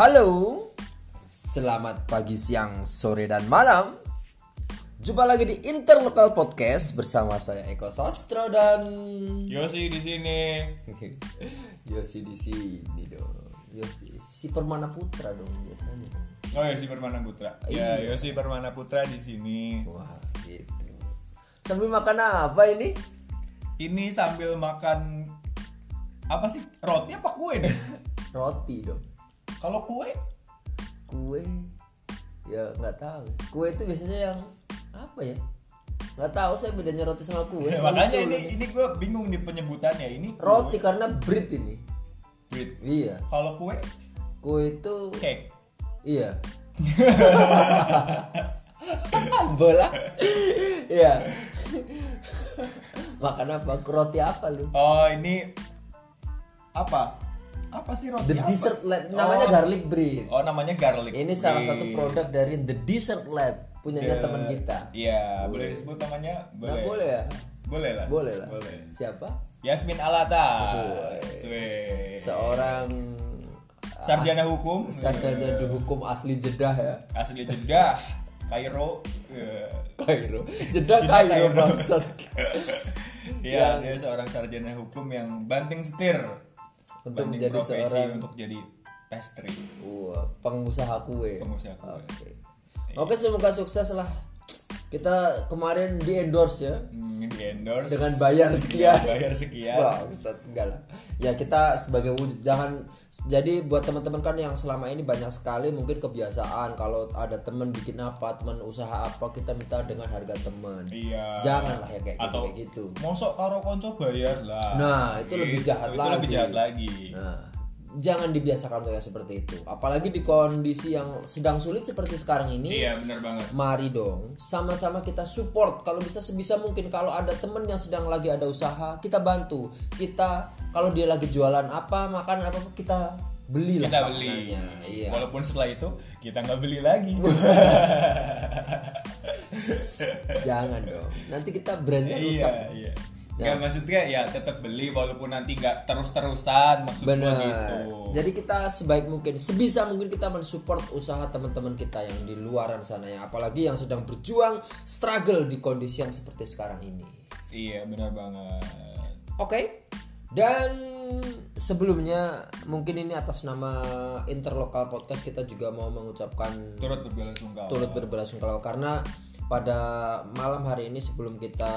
Halo, selamat pagi, siang, sore, dan malam. Jumpa lagi di Interlokal Podcast bersama saya Eko Sastro dan Yosi di sini. Yosi di sini dong. Yosi si Permana Putra dong biasanya. Oh Yosi Permana Putra. Iya. Ya Yosi Permana Putra di sini. Wah, gitu. Sambil makan apa ini? Ini sambil makan apa sih? Roti apa kue nih? Roti dong. Kalau kue Kue ya nggak tahu. Kue itu biasanya yang apa ya? Nggak tahu saya bedanya roti sama kue. makanya Lucu ini loh. ini gue bingung nih penyebutannya. Ini kue. roti karena bread ini. Wait, Iya. Kalau kue Kue itu cake. iya. Bola. Iya. Makan apa? Roti apa lu? Oh ini apa? Apa sih roti? The apa? Dessert Lab namanya Oh. garlic bread. Oh namanya garlic. Ini salah bread. satu produk dari The Dessert Lab punyanya The- teman kita. Iya, boleh disebut namanya? Nah, Boleh. boleh ya? Boleh lah. Boleh lah. Boleh. Siapa? Yasmin Alata. Boleh. Seorang sarjana hukum sarjana di hukum asli Jeddah ya. asli Jeddah Kairo Eh, Kairo. Jeddah Kairo bangsat. Iya, dia seorang sarjana hukum yang banting setir Untuk menjadi seorang- untuk jadi pastry. Wah, pengusaha kue. Pengusaha kue. Oke. Oke, semoga sukses lah. Kita kemarin di endorse ya Hmm, di endorse dengan bayar sekian. bayar sekian. Bangsat enggak lah. Ya kita sebagai wujud jangan jadi buat teman-teman kan yang selama ini banyak sekali mungkin kebiasaan kalau ada teman bikin apa, teman usaha apa kita minta dengan harga teman. Iya. Janganlah ya kayak gitu Atau kayak gitu. mosok karo konco bayar lah. Nah, itu lebih jahat itu lagi. lebih jahat lagi. Nah, jangan dibiasakan untuk yang seperti itu. Apalagi di kondisi yang sedang sulit seperti sekarang ini. Iya, benar banget. Mari dong, sama-sama kita support. Kalau bisa sebisa mungkin kalau ada temen yang sedang lagi ada usaha, kita bantu. Kita kalau dia lagi jualan apa, makan apa, kita belilah. Kita beli. Iya. Walaupun setelah itu kita nggak beli lagi. Jangan dong. Nanti kita brandnya rusak. iya, iya. Nggak, maksudnya ya tetap beli walaupun nanti nggak terus-terusan maksud gua Benar. gitu. Jadi kita sebaik mungkin, sebisa mungkin kita mensupport usaha teman-teman kita yang di luaran sana ya, apalagi yang sedang berjuang, struggle di kondisi yang seperti sekarang ini. Iya, benar banget. Oke. Dan sebelumnya mungkin ini atas nama Interlokal Podcast kita juga mau mengucapkan Turut berbelasungkawa. turut berbelasungkawa karena pada malam hari ini sebelum kita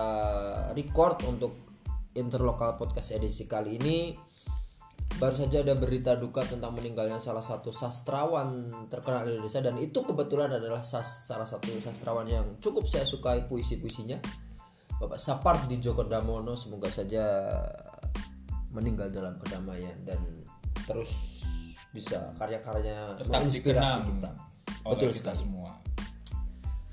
record untuk Interlokal Podcast edisi kali ini baru saja ada berita duka tentang meninggalnya salah satu sastrawan terkenal di Indonesia. Dan itu kebetulan adalah sas- salah satu sastrawan yang cukup saya sukai puisi-puisinya. Bapak Sapardi Djoko Damono semoga saja meninggal dalam kedamaian dan terus bisa karya-karyanya menginspirasi kita. betul kita sekali. semua.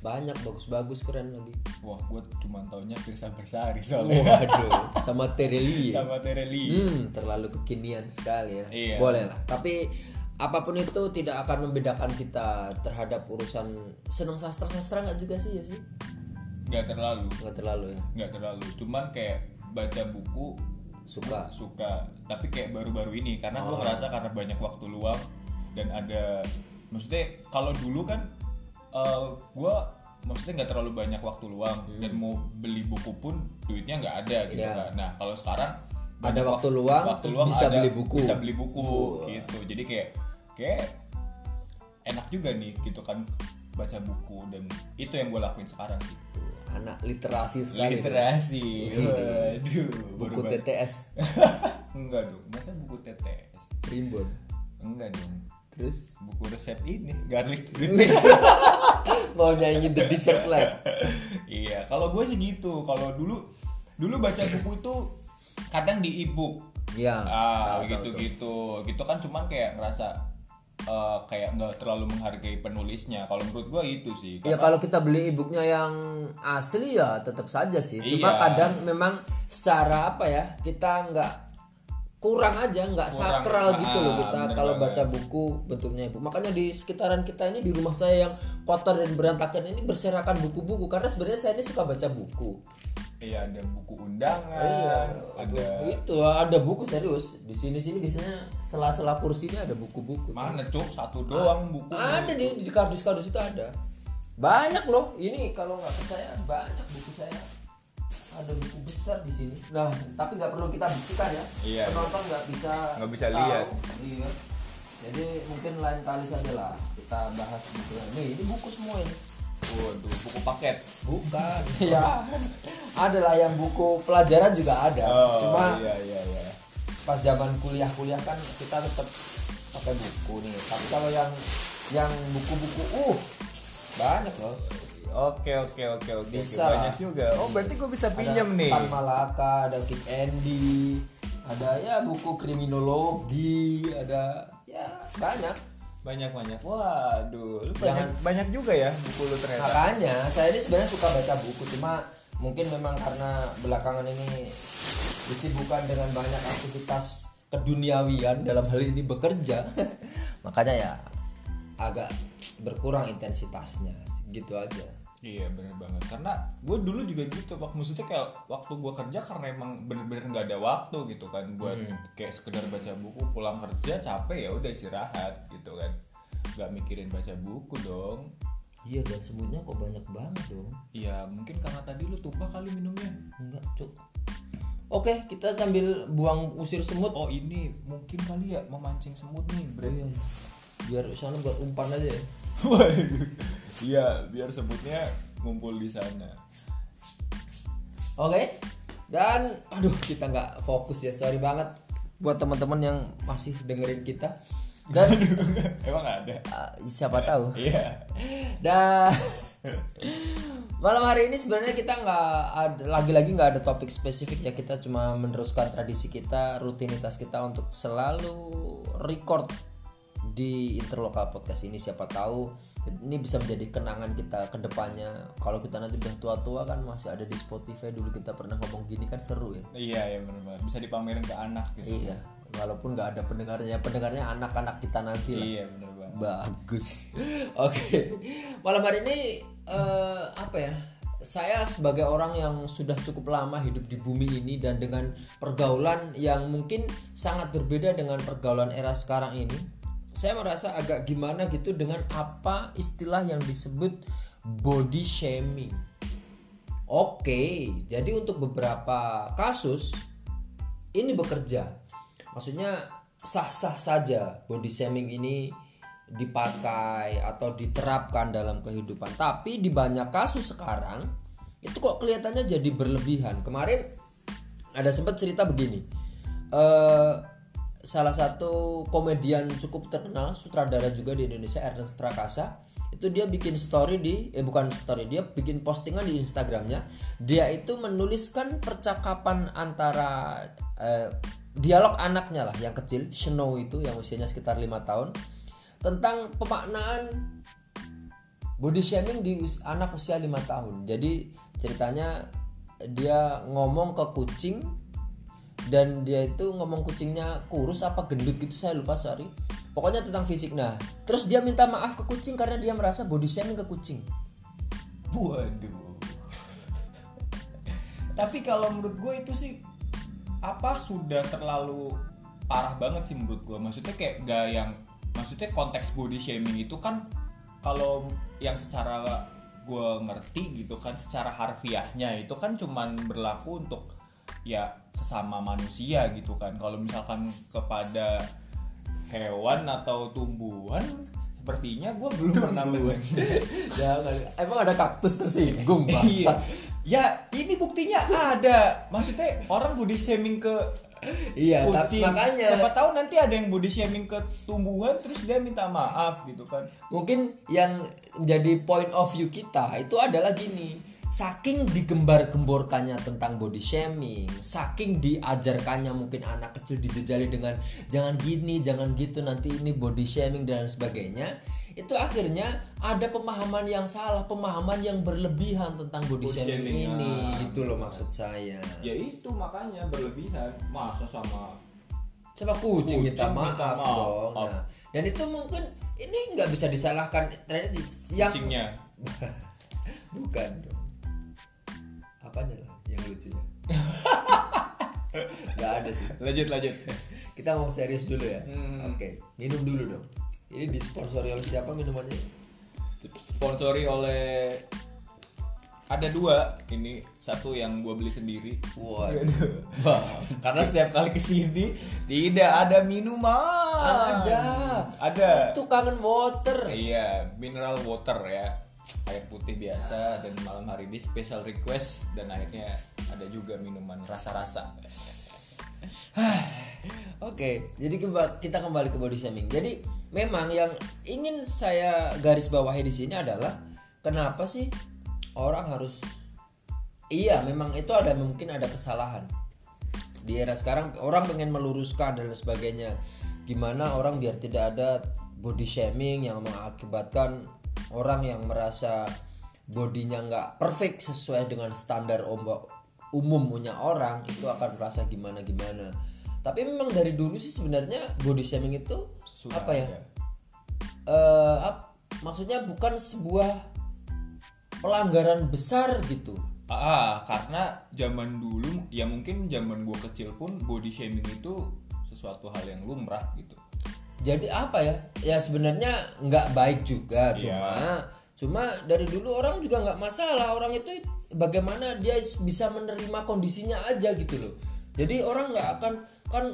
Banyak bagus-bagus keren lagi Wah, gue cuma taunya Firsa Bersari soalnya. waduh sama Tereli ya Sama Tereli. hmm terlalu kekinian sekali ya Iya. boleh lah tapi apa pun itu tidak akan membedakan kita terhadap urusan senang sastra-sastra nggak juga sih ya sih Nggak terlalu, nggak terlalu ya nggak terlalu. Cuman kayak baca buku suka suka tapi kayak baru-baru ini karena Oh. gue ngerasa karena banyak waktu luang dan ada maksudnya kalau dulu kan eh gue maksudnya nggak terlalu banyak waktu luang dan mau beli buku pun duitnya nggak ada gitu Hmm. Iya. kan nah kalau sekarang Ada waktu wak- luang, terus bisa beli buku. bisa beli buku gitu jadi kayak kayak enak juga nih gitu kan baca buku dan itu yang gue lakuin sekarang sih Tuh, anak literasi sekali literasi waduh buku. TTS Enggak dong, masa buku TTS? Primbon Enggak dong. Terus Buku resep ini, garlic bread. mau nyanyi The Dessert Lab iya, kalau gue sih gitu. Kalau dulu dulu baca buku itu kadang di e-book. ya Ah, gitu-gitu. Gitu kan cuman kayak ngerasa eh, kayak nggak terlalu menghargai penulisnya. Kalau menurut gue itu sih. Ya kalau kita beli e-booknya yang asli ya tetap saja sih. Cuma Iya. kadang memang secara apa ya kita nggak kurang aja nggak Kurang. sakral gitu loh Ah, kita kalau baca buku bentuknya ibu makanya di sekitaran kita ini di rumah saya yang kotor dan berantakan ini berserakan buku-buku. Karena sebenarnya saya ini suka baca buku. Iya ada buku undangan iya ada itu ada buku serius. Di sini sini biasanya sela-sela kursinya ada buku-buku. Mana cuk? Satu doang buku. ada di di kardus-kardus itu ada. Banyak loh. Ini kalau nggak percaya banyak buku saya ada buku besar di sini. Nah tapi nggak perlu kita buktikan ya. Iya, penonton nggak bisa Nggak bisa tahu. lihat. iya. Jadi mungkin lain kali saja lah kita bahas buku nih ini. Buku semua ini. Waduh buku paket. Bukan. Ya ada lah yang buku pelajaran juga ada. Oh cuma iya iya iya. pas zaman kuliah-kuliah kan kita tetap pakai buku nih. Tapi kalau yang yang buku-buku uh banyak loh Oke oke oke oke Bisa banyak juga. Oh berarti gue bisa pinjam ada nih. Tan Malaka ada Kid Andy ada ya buku kriminologi ada ya banyak Banyak banyak. Waduh, lu banyak Jangan- banyak juga ya buku lu ternyata. makanya saya ini sebenarnya suka baca buku cuma mungkin memang karena belakangan ini disibukkan dengan banyak aktivitas keduniawian dalam hal ini bekerja makanya ya agak berkurang intensitasnya gitu aja Iya bener banget. Karena gue dulu juga gitu waktu maksudnya kayak waktu gue kerja karena emang bener-bener nggak ada waktu gitu kan buat kayak sekedar baca buku pulang kerja capek ya udah istirahat gitu kan. Nggak mikirin baca buku dong. Iya dan semutnya kok banyak banget dong. Iya mungkin karena tadi lu tumpah kali minumnya. Enggak cuk. Oke kita sambil buang usir semut. Oh ini mungkin kali ya memancing semut nih bre. Iya. biar sana buat umpan aja ya. Waduh Iya biar semutnya ngumpul di sana Oke. Dan aduh kita nggak fokus ya. Sorry banget buat teman-teman yang masih dengerin kita. Dan Emang ada? uh, siapa tahu. Iya Dan malam hari ini sebenarnya kita nggak ada lagi-lagi nggak ada topik spesifik ya kita cuma meneruskan tradisi kita rutinitas kita untuk selalu record di interlokal podcast ini siapa tahu ini bisa menjadi kenangan kita ke depannya. Kalau kita nanti udah tua-tua kan masih ada di Spotify dulu kita pernah ngomong gini kan seru ya. Iya iya bener banget. Bisa dipamerin ke anak gitu. Iya walaupun nggak ada pendengarnya. Pendengarnya anak-anak kita nanti lah. Iya bener banget. Bagus. Oke. Malam hari ini eh, apa ya? Saya sebagai orang yang sudah cukup lama hidup di bumi ini dan dengan pergaulan yang mungkin sangat berbeda dengan pergaulan era sekarang ini saya merasa agak gimana gitu dengan apa istilah yang disebut body shaming Oke, jadi untuk beberapa kasus ini bekerja. Maksudnya sah-sah saja body shaming ini dipakai atau diterapkan dalam kehidupan. Tapi di banyak kasus sekarang itu kok kelihatannya jadi berlebihan. Kemarin ada sempat cerita begini. Eh salah satu komedian cukup terkenal sutradara juga di Indonesia Ernest Prakasa. Itu dia bikin story di eh bukan story dia bikin postingan di Instagramnya. Dia itu menuliskan percakapan antara eh, dialog anaknya lah yang kecil Snow itu yang usianya sekitar lima tahun tentang pemaknaan body shaming di us- anak usia lima tahun. Jadi ceritanya dia ngomong ke kucing dan dia itu ngomong kucingnya kurus apa gendut gitu saya lupa sorry pokoknya tentang fisik nah terus dia minta maaf ke kucing karena dia merasa body shaming ke kucing Waduh. Tapi kalau menurut gue itu sih apa sudah terlalu parah banget sih menurut gue. Maksudnya kayak gak yang maksudnya konteks body shaming itu kan kalau yang secara gue ngerti gitu kan secara harfiahnya itu kan cuman berlaku untuk ya sesama manusia gitu kan. Kalau misalkan kepada hewan atau tumbuhan sepertinya gue belum pernah mendengar Jangan. emang ada kaktus tersinggung Iya. bangsa Ya, ini buktinya ada. Maksudnya orang body shaming ke iya tapi kucing. makanya Siapa tahu nanti ada yang body shaming ke tumbuhan terus dia minta maaf gitu kan. mungkin yang menjadi point of view kita itu adalah gini saking digembar-gemborkannya tentang body shaming saking diajarkannya mungkin anak kecil dijejali dengan jangan gini jangan gitu nanti ini body shaming dan sebagainya itu akhirnya ada pemahaman yang salah pemahaman yang berlebihan tentang body, Body shaming, shaming, ini ah, gitu loh maksud saya Ya itu makanya berlebihan. Masa sama Coba kucing minta Kucing maaf, minta maaf. dong. Nah, dan itu mungkin ini nggak bisa disalahkan ternyata di- yang kucingnya. bukan dong. Apanya lah yang lucu? lucunya? Nggak ada sih. Lanjut lanjut. Kita mau serius dulu ya? Hmm. oke minum dulu dong. Ini disponsori oleh siapa minumannya? Sponsori oleh ada dua. Ini satu yang gue beli sendiri. Wah, karena setiap kali ke sini tidak ada minuman. Ada. Ada. Itu kangen water. Iya mineral water ya air putih biasa dan malam hari ini special request dan akhirnya ada juga minuman rasa-rasa Oke, jadi kemba- kita kembali ke body shaming. Jadi memang yang ingin saya garis bawahi di sini adalah kenapa sih orang harus Iya, memang itu ada mungkin ada kesalahan. Di era sekarang orang pengen meluruskan dan sebagainya. Gimana orang biar tidak ada body shaming yang mengakibatkan orang yang merasa bodinya nggak perfect sesuai dengan standar ombak umumnya orang itu akan merasa gimana gimana. Tapi memang dari dulu sih sebenarnya body shaming itu Sudah apa ya? ada. eh ap- maksudnya bukan sebuah pelanggaran besar gitu. Ah, karena zaman dulu ya mungkin zaman gua kecil pun body shaming itu sesuatu hal yang lumrah gitu. Jadi apa ya? Ya sebenarnya nggak baik juga, Iya. cuma cuma dari dulu orang juga nggak masalah. Orang itu bagaimana dia bisa menerima kondisinya aja gitu loh. Jadi orang nggak akan kan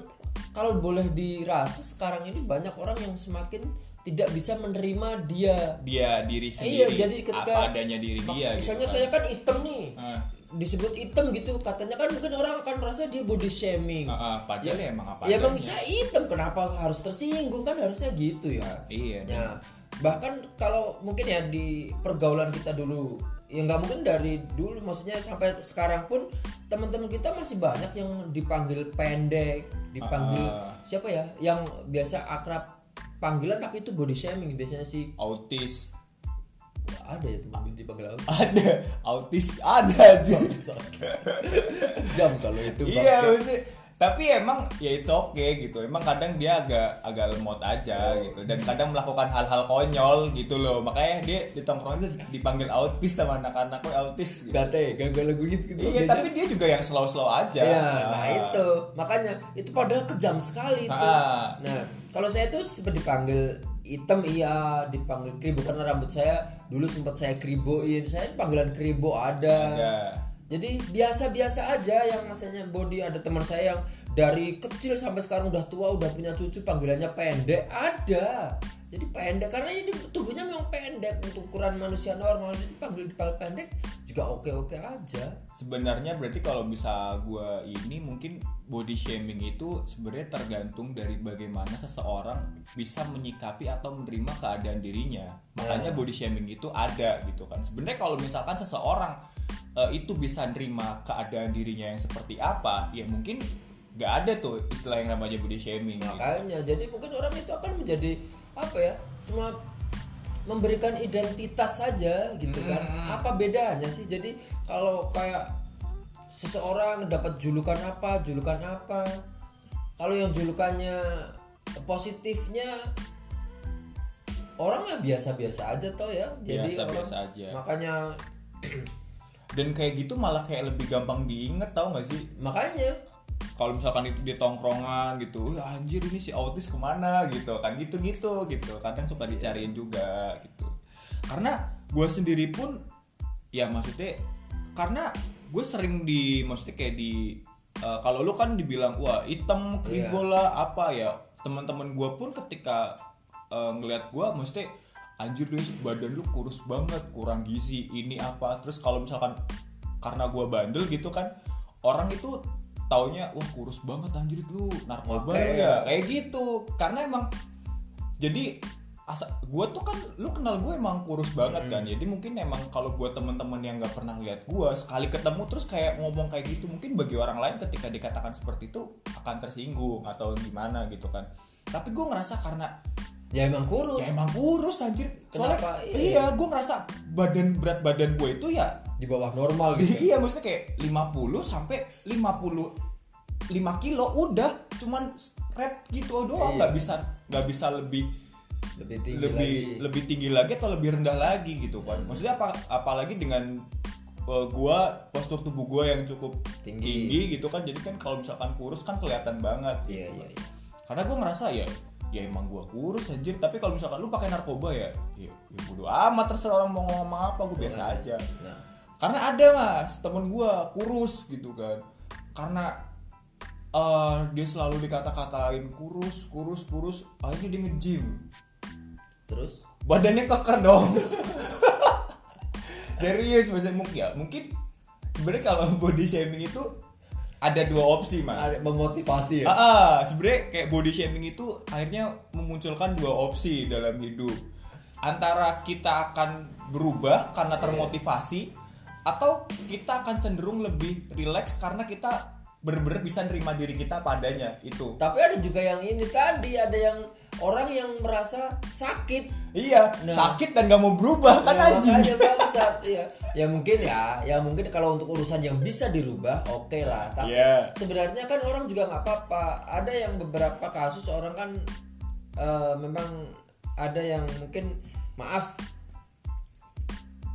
kalau boleh dirasa sekarang ini banyak orang yang semakin tidak bisa menerima dia. Dia diri Iya, sendiri jadi ketika apa adanya diri dia Misalnya gitu. saya kan hitam nih. Ah, Disebut hitam gitu, katanya kan mungkin orang akan merasa dia body shaming. ah, ah, padahal ya. emang apa ya emang saya hitam. Kenapa harus tersinggung? Kan harusnya gitu ya. Iya, ya. bahkan kalau mungkin ya di pergaulan kita dulu ya nggak mungkin dari dulu. Maksudnya sampai sekarang pun teman-teman kita masih banyak yang dipanggil pendek dipanggil Ah. siapa ya? Yang biasa akrab panggilan tapi itu body shaming biasanya sih. Autis ada ya teman dipanggil apa ada. Autis ada aja jam kalau itu iya maksudnya tapi emang ya it's okay gitu. Emang kadang dia agak agak lemot aja gitu. Dan kadang melakukan hal-hal konyol gitu loh. Makanya dia di tongkrongan itu dipanggil autis sama anak-anak "Woi, autis gitu. Gate, gak lagu gitu, iya tapi dia juga yang slow-slow aja. Iya, nah itu. Makanya itu padahal kejam sekali itu. Ah. Nah, kalau saya tuh sempat dipanggil hitam iya, dipanggil kribo karena rambut saya dulu sempat saya kriboin. Saya panggilan kribo ada. Ada. Jadi biasa-biasa aja yang masanya body ada teman saya yang dari kecil sampai sekarang udah tua udah punya cucu panggilannya pendek ada. Jadi pendek karena ini tubuhnya memang pendek untuk ukuran manusia normal. Jadi panggil dipanggil pendek juga oke-oke aja. sebenarnya berarti kalau bisa gua ini mungkin body shaming itu sebenarnya tergantung dari bagaimana seseorang bisa menyikapi atau menerima keadaan dirinya makanya body shaming itu ada gitu kan sebenarnya kalau misalkan seseorang eh, itu bisa nerima keadaan dirinya yang seperti apa ya mungkin nggak ada tuh istilah yang namanya body shaming gitu. makanya jadi mungkin orang itu akan menjadi apa ya cuma memberikan identitas saja gitu kan. Apa bedanya sih? Jadi kalau kayak seseorang dapat julukan apa julukan apa? Kalau yang julukannya positifnya orang ya biasa-biasa aja toh ya. Jadi Biasa-biasa orang- aja. makanya dan kayak gitu malah kayak lebih gampang diinget tau gak sih? Makanya kalau misalkan itu di tongkrongan gitu "Wih, anjir ini si autis ke mana? Gitu kan gitu gitu. Gitu kadang suka dicariin juga gitu. Karena gue sendiri pun ya maksudnya karena gue sering di maksudnya kayak di eh, kalau lu kan dibilang wah hitam kribo lah apa ya? Teman-teman gue pun ketika eh, ngelihat gue maksudnya anjir Riz, badan lu kurus banget kurang gizi ini apa? Terus kalau misalkan karena gue bandel gitu kan orang itu taunya wah kurus banget anjir lu narkoba lu ya. Kayak gitu. Karena emang jadi asa gue tuh kan lu kenal gue emang kurus banget kan. Jadi mungkin emang kalau buat temen-temen yang nggak pernah lihat gue sekali ketemu terus kayak ngomong kayak gitu mungkin bagi orang lain ketika dikatakan seperti itu akan tersinggung atau gimana gitu kan. Tapi gue ngerasa karena ya emang kurus ya emang kurus anjir soalnya Kenapa? Iya. iya gue ngerasa badan berat badan gue itu ya di bawah normal gitu iya maksudnya kayak 50 sampai 50 5 kilo udah cuman red gitu doang Iya. nggak bisa nggak bisa lebih lebih tinggi lebih lagi lebih tinggi lagi atau lebih rendah lagi gitu kan maksudnya apa apalagi dengan eh, gua postur tubuh gua yang cukup Tinggi. tinggi, gitu kan jadi kan kalau misalkan kurus kan kelihatan banget iya gitu. iya iya karena gua ngerasa ya ya emang gua kurus anjir. Tapi kalau misalkan lu pakai narkoba ya ya, ya bodo amat terserah orang mau ngomong apa gua biasa aja. nah karena ada mas temen gua kurus gitu kan. Karena eh, dia selalu dikata-katain kurus kurus kurus akhirnya dia nge-gym. Terus? Badannya kekar dong. Serius mas. Mungkin ya mungkin sebenarnya kalau body shaming itu ada dua opsi mas. Memotivasi Ah, ah, sebenarnya kayak body shaming itu akhirnya memunculkan dua opsi dalam hidup. Antara kita akan berubah karena termotivasi atau kita akan cenderung lebih rileks karena kita bener-bener bisa nerima diri kita padanya itu. Tapi ada juga yang ini tadi ada yang orang yang merasa sakit. Iya Nah. sakit dan gak mau berubah kan anjing? makanya bangsat. Iya. Ya mungkin ya ya mungkin kalau untuk urusan yang bisa dirubah oke lah. Tapi Iya. sebenarnya kan orang juga nggak apa-apa. Ada yang beberapa kasus orang kan eh, memang ada yang mungkin maaf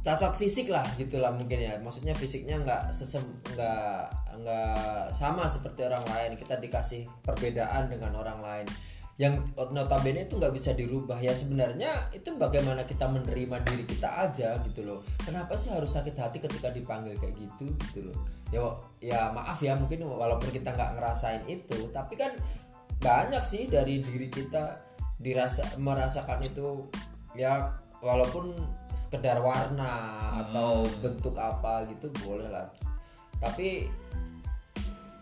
cacat fisik lah gitulah mungkin ya. Maksudnya fisiknya nggak sesem nggak nggak sama seperti orang lain. Kita dikasih perbedaan dengan orang lain. Yang notabene itu nggak bisa dirubah. Ya sebenarnya itu bagaimana kita menerima diri kita aja gitu loh. Kenapa sih harus sakit hati ketika dipanggil kayak gitu gitu loh? Ya ya maaf ya mungkin walaupun kita nggak ngerasain itu tapi kan banyak sih dari diri kita dirasa merasakan itu ya walaupun sekedar warna atau bentuk apa gitu boleh lah tapi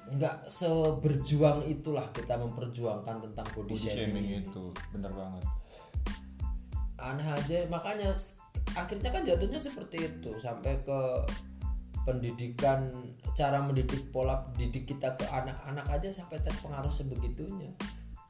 nggak seberjuang itulah kita memperjuangkan tentang body, body shaming, shaming ini. itu bener banget aneh aja makanya akhirnya kan jatuhnya seperti itu sampai ke pendidikan cara mendidik pola didik kita ke anak-anak aja sampai terpengaruh sebegitunya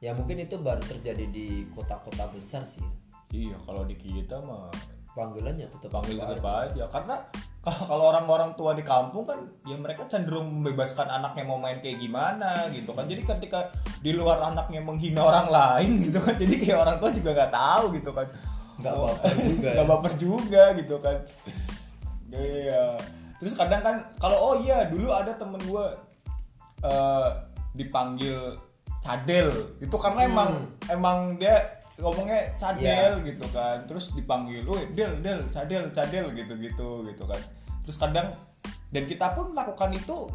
ya mungkin itu baru terjadi di kota-kota besar sih ya. iya kalau di kita mah panggilannya tetap panggil tetap aja. aja karena kalau orang-orang tua di kampung kan ya mereka cenderung membebaskan anaknya mau main kayak gimana gitu kan. Jadi ketika di luar anaknya menghina orang lain gitu kan jadi kayak orang tua juga nggak tahu gitu kan. Nggak baper juga nggak ya. baper juga gitu kan. Iya. Terus kadang kan kalau oh iya dulu ada temen gue eh dipanggil cadel. Itu karena Hmm. emang emang dia ngomongnya cadel gitu kan terus dipanggil, "Woi, del, del, cadel, cadel" gitu-gitu gitu kan. Terus kadang dan kita pun melakukan itu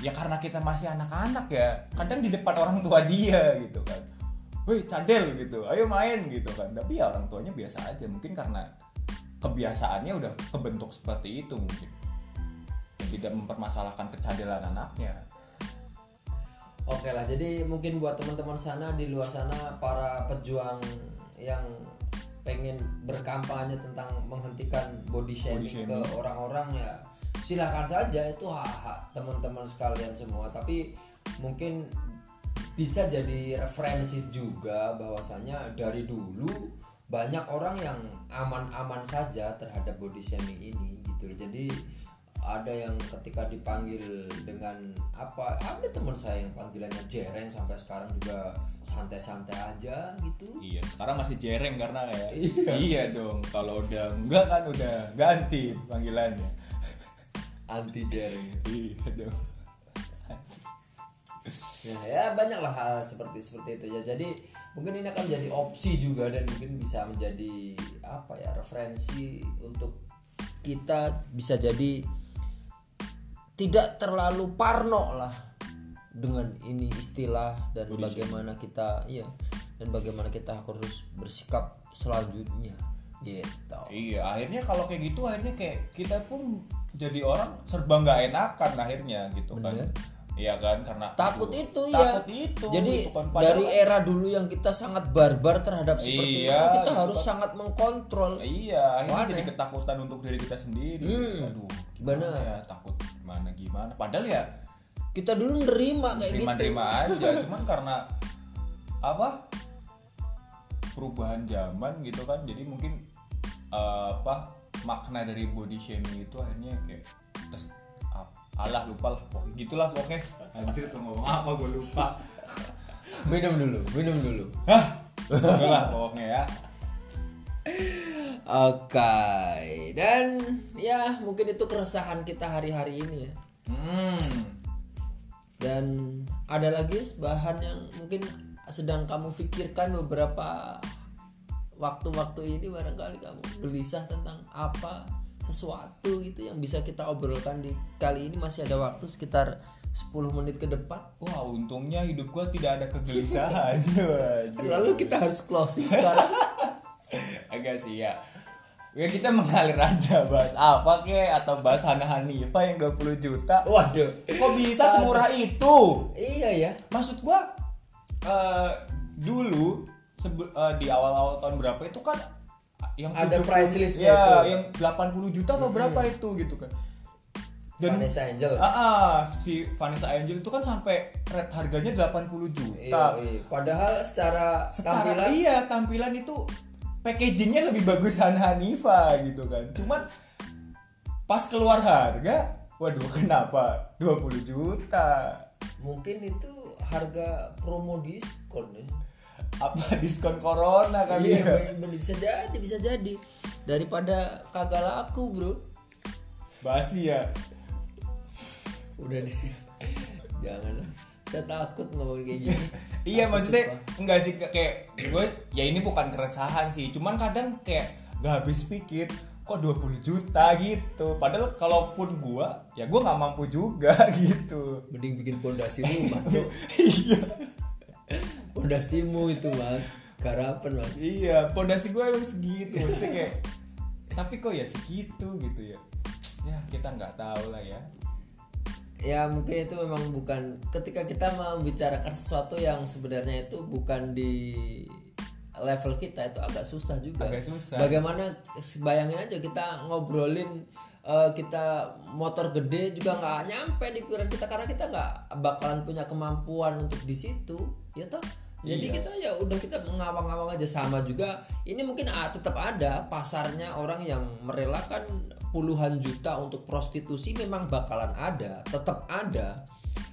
ya karena kita masih anak-anak ya. Kadang di depan orang tua dia gitu kan. "Woi, cadel" gitu. "Ayo main" gitu kan. Tapi ya orang tuanya biasa aja, mungkin karena kebiasaannya udah kebentuk seperti itu mungkin. Tidak mempermasalahkan kecadelan anaknya. Oke lah, jadi mungkin buat teman-teman sana di luar sana para pejuang yang pengen berkampanye tentang menghentikan body shaming, Body ke orang-orang ya silahkan saja itu hak-hak teman-teman sekalian semua. Tapi mungkin bisa jadi referensi juga bahwasanya dari dulu banyak orang yang aman-aman saja terhadap body shaming ini gitu. Jadi ada yang ketika dipanggil dengan apa ada teman saya yang panggilannya jereng sampai sekarang juga santai-santai aja gitu Iya, sekarang masih jereng karena ya. Iya. Iya dong, kalau udah enggak kan udah ganti panggilannya. anti jereng Iya dong. ya, ya banyaklah hal seperti seperti itu ya jadi mungkin ini akan menjadi opsi juga dan mungkin bisa menjadi apa ya referensi untuk kita bisa jadi tidak terlalu parno lah dengan ini istilah dan bagaimana kita iya dan bagaimana kita harus bersikap selanjutnya gitu Iya, akhirnya kalau kayak gitu akhirnya kayak kita pun jadi orang serba nggak enakan akhirnya gitu Bener. kan. Iya kan karena takut aduh, itu ya takut itu jadi gitu kan. Dari kan- era dulu yang kita sangat barbar terhadap seperti Iya, itu kita gitu harus kan. sangat mengkontrol Iya, akhirnya jadi ketakutan untuk diri kita sendiri. Hmm, Aduh, gimana bener. ya takut gimana gimana. Padahal ya kita dulu nerima kayak gitu terima-terima aja, cuman karena apa? Perubahan zaman gitu kan. Jadi mungkin eh, apa makna dari body shaming itu akhirnya kayak alah lupa lah pokoknya gitulah pokoknya. Anjir tuh ngomong apa gue lupa. Minum dulu minum dulu. Hah? Itulah pokoknya ya. Oke, dan ya mungkin itu keresahan kita hari-hari ini ya. Hmm. Dan ada lagi bahan yang mungkin sedang kamu pikirkan beberapa waktu-waktu ini barangkali kamu gelisah tentang apa sesuatu gitu yang bisa kita obrolkan di kali ini masih ada waktu sekitar 10 menit ke depan. Wah, untungnya hidup gua tidak ada kegelisahan. Lalu kita harus closing sekarang. Agak sih ya. Ya kita mengalir aja bahas apa kek atau bahas Hana Hanifa yang 20 juta. Waduh. Kok bisa semurah itu? Iya ya. Maksud gua eh dulu eh, di awal-awal tahun berapa itu kan yang Ada 70 price listnya ya, itu. yang 80 juta atau berapa itu gitu kan. Vanessa Angel. Ah, ah, si Vanessa Angel itu kan sampai rate harganya 80 juta. Iya, iya. Padahal secara, Secara tampilan iya tampilan itu packagingnya lebih bagus Han Hanifa gitu kan. Cuman pas keluar harga, waduh kenapa 20 juta? mungkin itu harga promo diskon ya. Apa diskon corona kali Iya, ya? bener, bisa jadi, bisa jadi. Daripada kagak laku, Bro. Basi ya. Udah deh. Jangan. Saya takut ngomong kayak gini. Iya Takut, maksudnya sumpah. enggak sih kayak gue ya ini bukan keresahan sih, cuman kadang kayak gak habis pikir kok 20 juta gitu. Padahal kalaupun gua ya gua nggak mampu juga gitu. mending bikin pondasi rumah, iya. Pondasimu itu, Mas. Garapan, Mas. Iya, pondasi gue emang segitu maksudnya kayak tapi kok ya segitu gitu ya. Ya kita nggak tahu lah ya. ya mungkin itu memang bukan ketika kita membicarakan sesuatu yang sebenarnya itu bukan di level kita itu agak susah juga. Agak susah. Bagaimana bayangin aja kita ngobrolin eh, kita motor gede juga nggak nyampe di pikiran kita karena kita nggak bakalan punya kemampuan untuk di situ, ya toh. Jadi Iya. kita ya udah kita mengawang-awang aja sama juga. Ini mungkin ah, tetap ada pasarnya orang yang merelakan puluhan juta untuk prostitusi memang bakalan ada, tetap ada.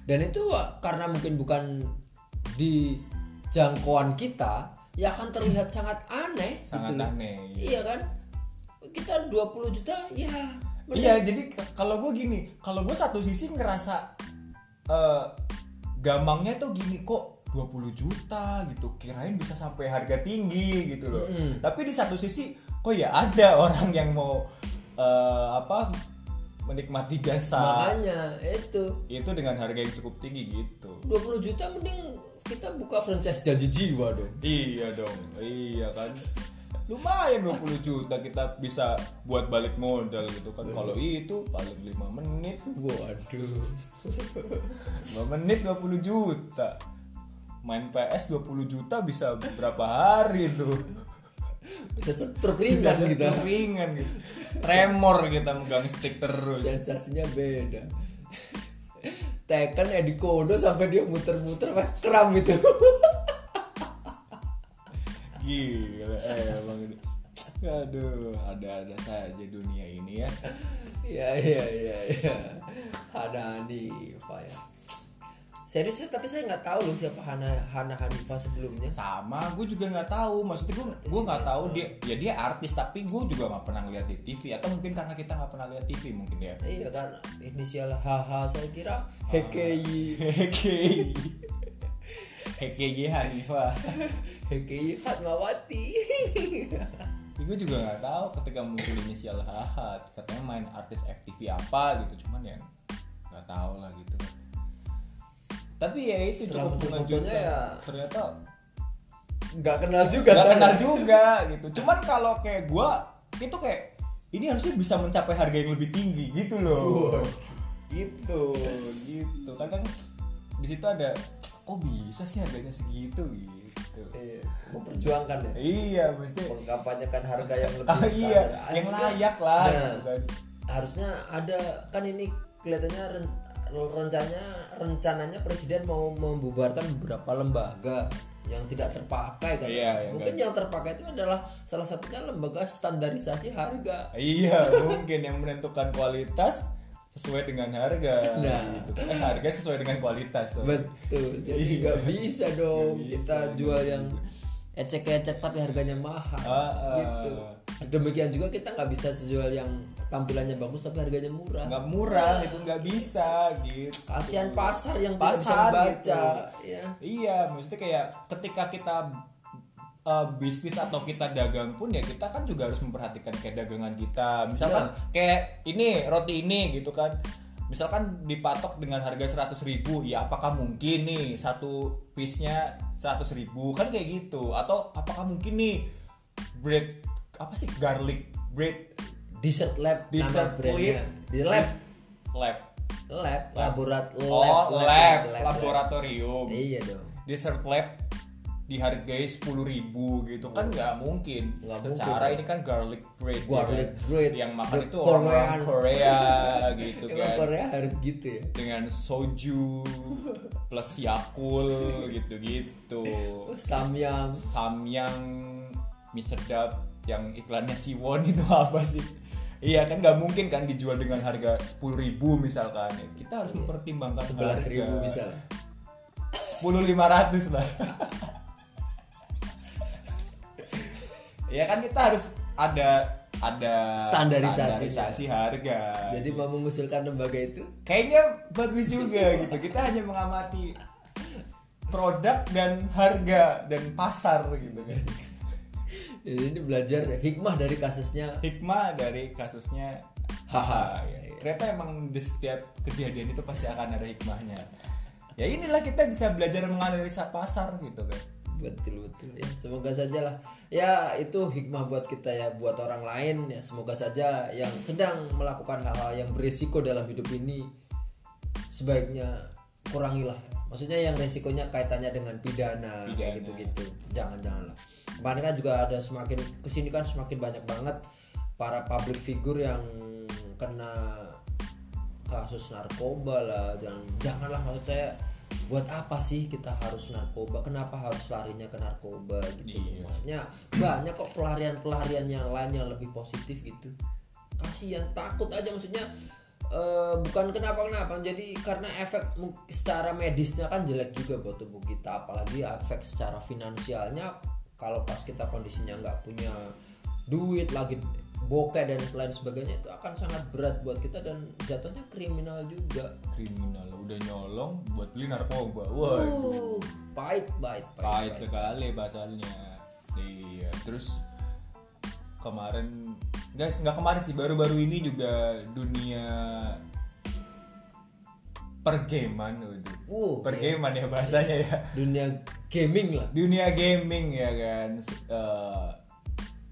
Dan itu karena mungkin bukan di jangkauan kita, ya akan terlihat sangat aneh Sangat gitu aneh. Iya kan? Kita 20 juta ya bener. Iya, jadi kalau gue gini, kalau gue satu sisi ngerasa eh gampangnya tuh gini kok 20 juta gitu, kirain bisa sampai harga tinggi gitu loh. Mm. Tapi di satu sisi kok ya ada orang yang mau eh, apa menikmati jasa Makanya itu itu dengan harga yang cukup tinggi gitu. 20 juta mending kita buka franchise janji jiwa dong. Iya dong, iya kan. Lumayan 20 juta kita bisa buat balik modal gitu kan. Kalau itu paling 5 menit Waduh. 5 menit 20 juta Main PS 20 juta bisa berapa hari tuh Bisa setruk Bisa ringan kita. ringan gitu Tremor kita megang stick terus Sensasinya beda. Tekan Edi Kodo sampai dia muter-muter kram itu. Gila emang ini. Aduh ada-ada saja dunia ini ya. Iya iya iya iya. Hana Hanifa ya. Serius ya, tapi saya nggak tahu loh siapa Hana Hana Hanifa sebelumnya. sama gue juga nggak tahu. Maksudnya gue gue nggak tahu. Dia ya dia artis tapi gue juga nggak pernah ngeliat di TV atau mungkin karena kita nggak pernah lihat TV mungkin ya Iya kan inisial HH saya kira HKI Hekei Hekei Hanifah. HKI Fatmawati. gue juga nggak tahu ketika muncul inisial HH katanya main artis FTV apa gitu cuman ya nggak tahu lah gitu. Tapi ya itu Setelah cukup mengejutkan. ya ternyata nggak kenal juga nggak saya. kenal juga gitu. Cuman kalau kayak gue itu kayak ini harusnya bisa mencapai harga yang lebih tinggi gitu loh. Gitu gitu. Kadang di situ ada kok bisa sih harganya segitu gitu Iya, memperjuangkan ya. iya mesti Mengkampanyekan harga yang lebih Ah, iya, standar. yang layak lah Nah, gitu kan. harusnya ada kan ini kelihatannya ren- rencananya rencananya presiden mau membubarkan beberapa lembaga yang tidak terpakai kan Iya, mungkin kan. yang terpakai itu adalah salah satunya lembaga standarisasi harga Iya, mungkin yang menentukan kualitas sesuai dengan harga. Nah. gitu. Eh, harga sesuai dengan kualitas. so. betul jadi Iya. nggak bisa dong Nggak bisa, kita jual yang ecek-ecek tapi harganya mahal Ah, ah. gitu demikian juga kita nggak bisa jual yang tampilannya bagus tapi harganya murah nggak murah itu nggak bisa gitu kasihan pasar yang tidak bisa Pasar baca gitu. ya iya maksudnya kayak ketika kita uh, bisnis atau kita dagang pun ya kita kan juga harus memperhatikan kayak dagangan kita. Misalkan kayak ini roti ini gitu kan. Misalkan dipatok dengan harga 100.000 ribu ya apakah mungkin nih satu piece nya 100.000 ribu? Kan kayak gitu. Atau apakah mungkin nih bread apa sih? Garlic bread. Dessert lab Dessert brandnya. di lab. Lab. Lab laborat lab oh lab, lab, lab. laboratorium. Iya dong. Dessert lab dihargai sepuluh ribu gitu kan nggak mungkin. Nggak secara mungkin. ini kan garlic bread ya Garlic kan? bread, yang makan the itu orang Korean. Korea gitu Emang kan. Korea harus gitu ya? Dengan soju plus yakul gitu gitu samyang. Samyang mie sedap yang iklannya Siwon itu apa sih? Iya kan nggak mungkin kan dijual dengan harga sepuluh ribu misalkan. Kita harus mempertimbangkan Iya. sebelas ribu misalnya sepuluh lima ratus lah ya kan kita harus ada ada Standarisasinya. standarisasi harga. Jadi mau mengusulkan lembaga itu? Kayaknya bagus juga gitu. Kita hanya mengamati produk dan harga dan pasar gitu kan. Jadi ini belajar hikmah dari kasusnya. Hikmah dari kasusnya Haha. ya. ternyata emang di setiap kejadian itu pasti akan ada hikmahnya. Ya inilah kita bisa belajar menganalisa pasar gitu kan betul betul ya. Semoga saja lah ya itu hikmah buat kita ya. Buat orang lain ya semoga saja yang sedang melakukan hal-hal yang berisiko dalam hidup ini sebaiknya kurangilah. Maksudnya yang resikonya kaitannya dengan pidana, kayak Pidana. gitu-gitu. Jangan jangan lah kemarin kan juga ada semakin ke sini kan semakin banyak banget para public figure yang kena kasus narkoba lah. Jangan janganlah maksud saya buat apa sih kita harus narkoba? Kenapa harus larinya ke narkoba gitu? Iya. maksudnya banyak kok pelarian-pelarian yang lain yang lebih positif gitu. Kasihan takut aja maksudnya eh, bukan kenapa kenapa jadi karena efek secara medisnya kan jelek juga buat tubuh kita apalagi efek secara finansialnya kalau pas kita kondisinya nggak punya duit lagi bokeh dan lain sebagainya itu akan sangat berat buat kita dan jatuhnya kriminal juga. Kriminal udah nyolong buat beli narkoba wah uh, pahit pahit pahit sekali pasalnya iya terus kemarin guys nggak kemarin sih baru-baru ini juga dunia pergaman waduh. Uh pergaman ya bahasanya ya. Dunia gaming lah. Dunia gaming ya kan eh,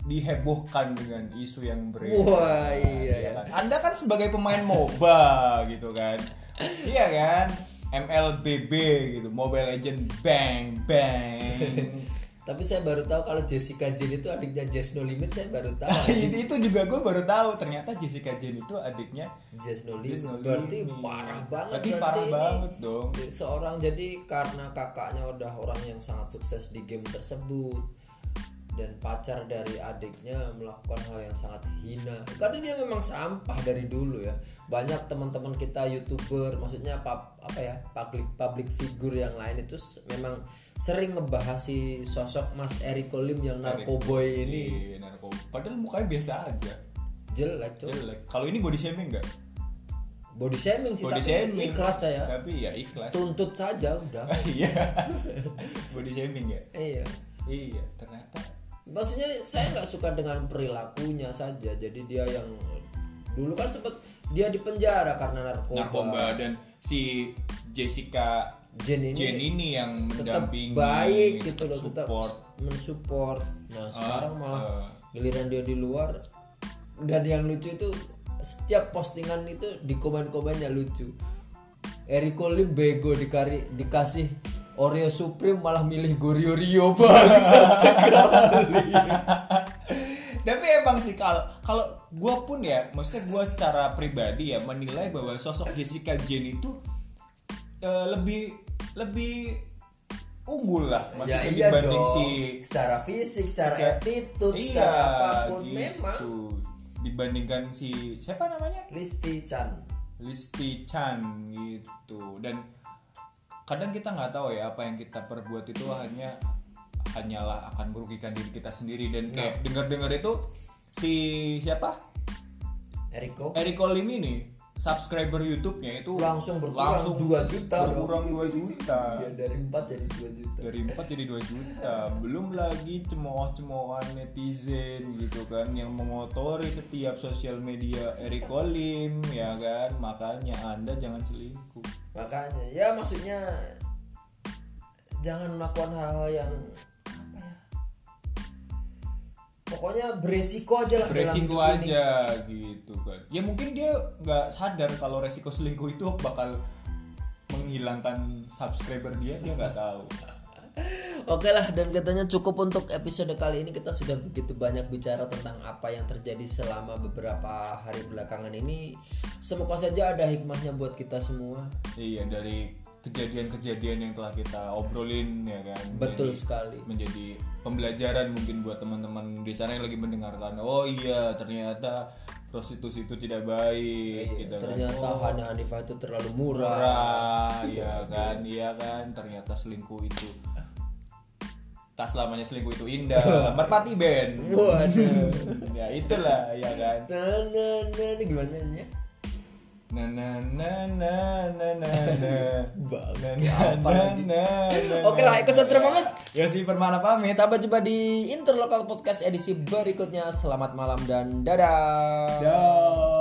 dihebohkan dengan isu yang beredar Wah, iya, ya kan? Anda kan sebagai pemain MOBA gitu kan iya kan MLBB gitu Mobile Legend bang bang tapi saya baru tahu kalau Jessica Jane itu adiknya Jess No Limit saya baru tahu itu, itu juga gue baru tahu ternyata Jessica Jane itu adiknya Jess No Limit Jess No berarti Limit. parah banget Berarti berarti parah ini. banget dong. seorang jadi karena kakaknya udah orang yang sangat sukses di game tersebut dan pacar dari adiknya melakukan hal yang sangat hina. Karena dia memang sampah dari dulu ya. Banyak teman-teman kita youtuber maksudnya pap- apa ya public public figure yang lain itu memang sering ngebahas si sosok Mas Eriko Lim yang narkoboy ini. Iya, narkoba padahal mukanya biasa aja. Jelek tuh jelek. Kalau ini body shaming enggak body shaming sih body tapi shaming. ikhlas saya. Tapi ya ikhlas. Tuntut saja udah. Iya. Body shaming ya? Iya. Iya ternyata maksudnya saya nggak suka dengan perilakunya saja. Jadi dia yang dulu kan sempet dia di penjara karena narkoba, narkoba dan si Jessica Jen ini Jen ini yang tetap mendampingi baik gitu loh tetap support. mensupport. Nah sekarang malah ah. giliran dia di luar. Dan yang lucu itu setiap postingan itu di komen-komennya lucu. Eriko Lim bego dikari, dikasih Oreo Supreme malah milih Gorio Rio bangsat sekali. Tapi emang sih kalau kalau gue pun ya maksudnya gue secara pribadi ya menilai bahwa sosok Jessica Jane itu eh, lebih lebih unggul lah ya maksudnya iya dibanding dong. si secara fisik secara Iya. attitude Iya, secara apa pun gitu. memang. Dibandingkan si siapa namanya? Listi Chan. Listi Chan gitu. Dan kadang kita nggak tahu ya apa yang kita perbuat itu hanya hanyalah akan merugikan diri kita sendiri. Dan kayak dengar-dengar itu si siapa? Eriko. Eriko Lim ini subscriber YouTube-nya itu langsung berkurang 2 juta dong. berkurang 2 juta. Ya, dari 4 jadi 2 juta. dari 4 jadi 2 juta. Belum lagi cemooh-cemoohan netizen gitu kan yang mengotori setiap sosial media Eriko Lim ya kan? Makanya anda jangan selingkuh Makanya ya maksudnya jangan melakukan hal-hal yang apa ya? Pokoknya beresiko aja lah dalam resiko hidup ini. aja gitu kan ya mungkin dia nggak sadar kalau resiko selingkuh itu bakal menghilangkan subscriber dia dia nggak tahu Oke lah dan katanya cukup untuk episode kali ini kita sudah begitu banyak bicara tentang apa yang terjadi selama beberapa hari belakangan ini. Semoga saja ada hikmahnya buat kita semua. iya dari kejadian-kejadian yang telah kita obrolin ya kan Betul sekali. menjadi pembelajaran mungkin buat teman-teman di sana yang lagi mendengarkan oh iya ternyata prostitusi itu tidak baik gitu kan Iya, Ternyata Hana Hanifah itu terlalu murah. murah ya kan iya kan ternyata selingkuh itu tak selamanya selingkuh itu indah merpati band Waduh. ya itulah ya kan Nah, nah, nah, ini gimana nyanyinya? na na na na na na na Oke lah, Eko Sastra pamit. ya si permana pamit Sampai jumpa di Interlokal Podcast edisi berikutnya. Selamat malam dan dadah. Dah.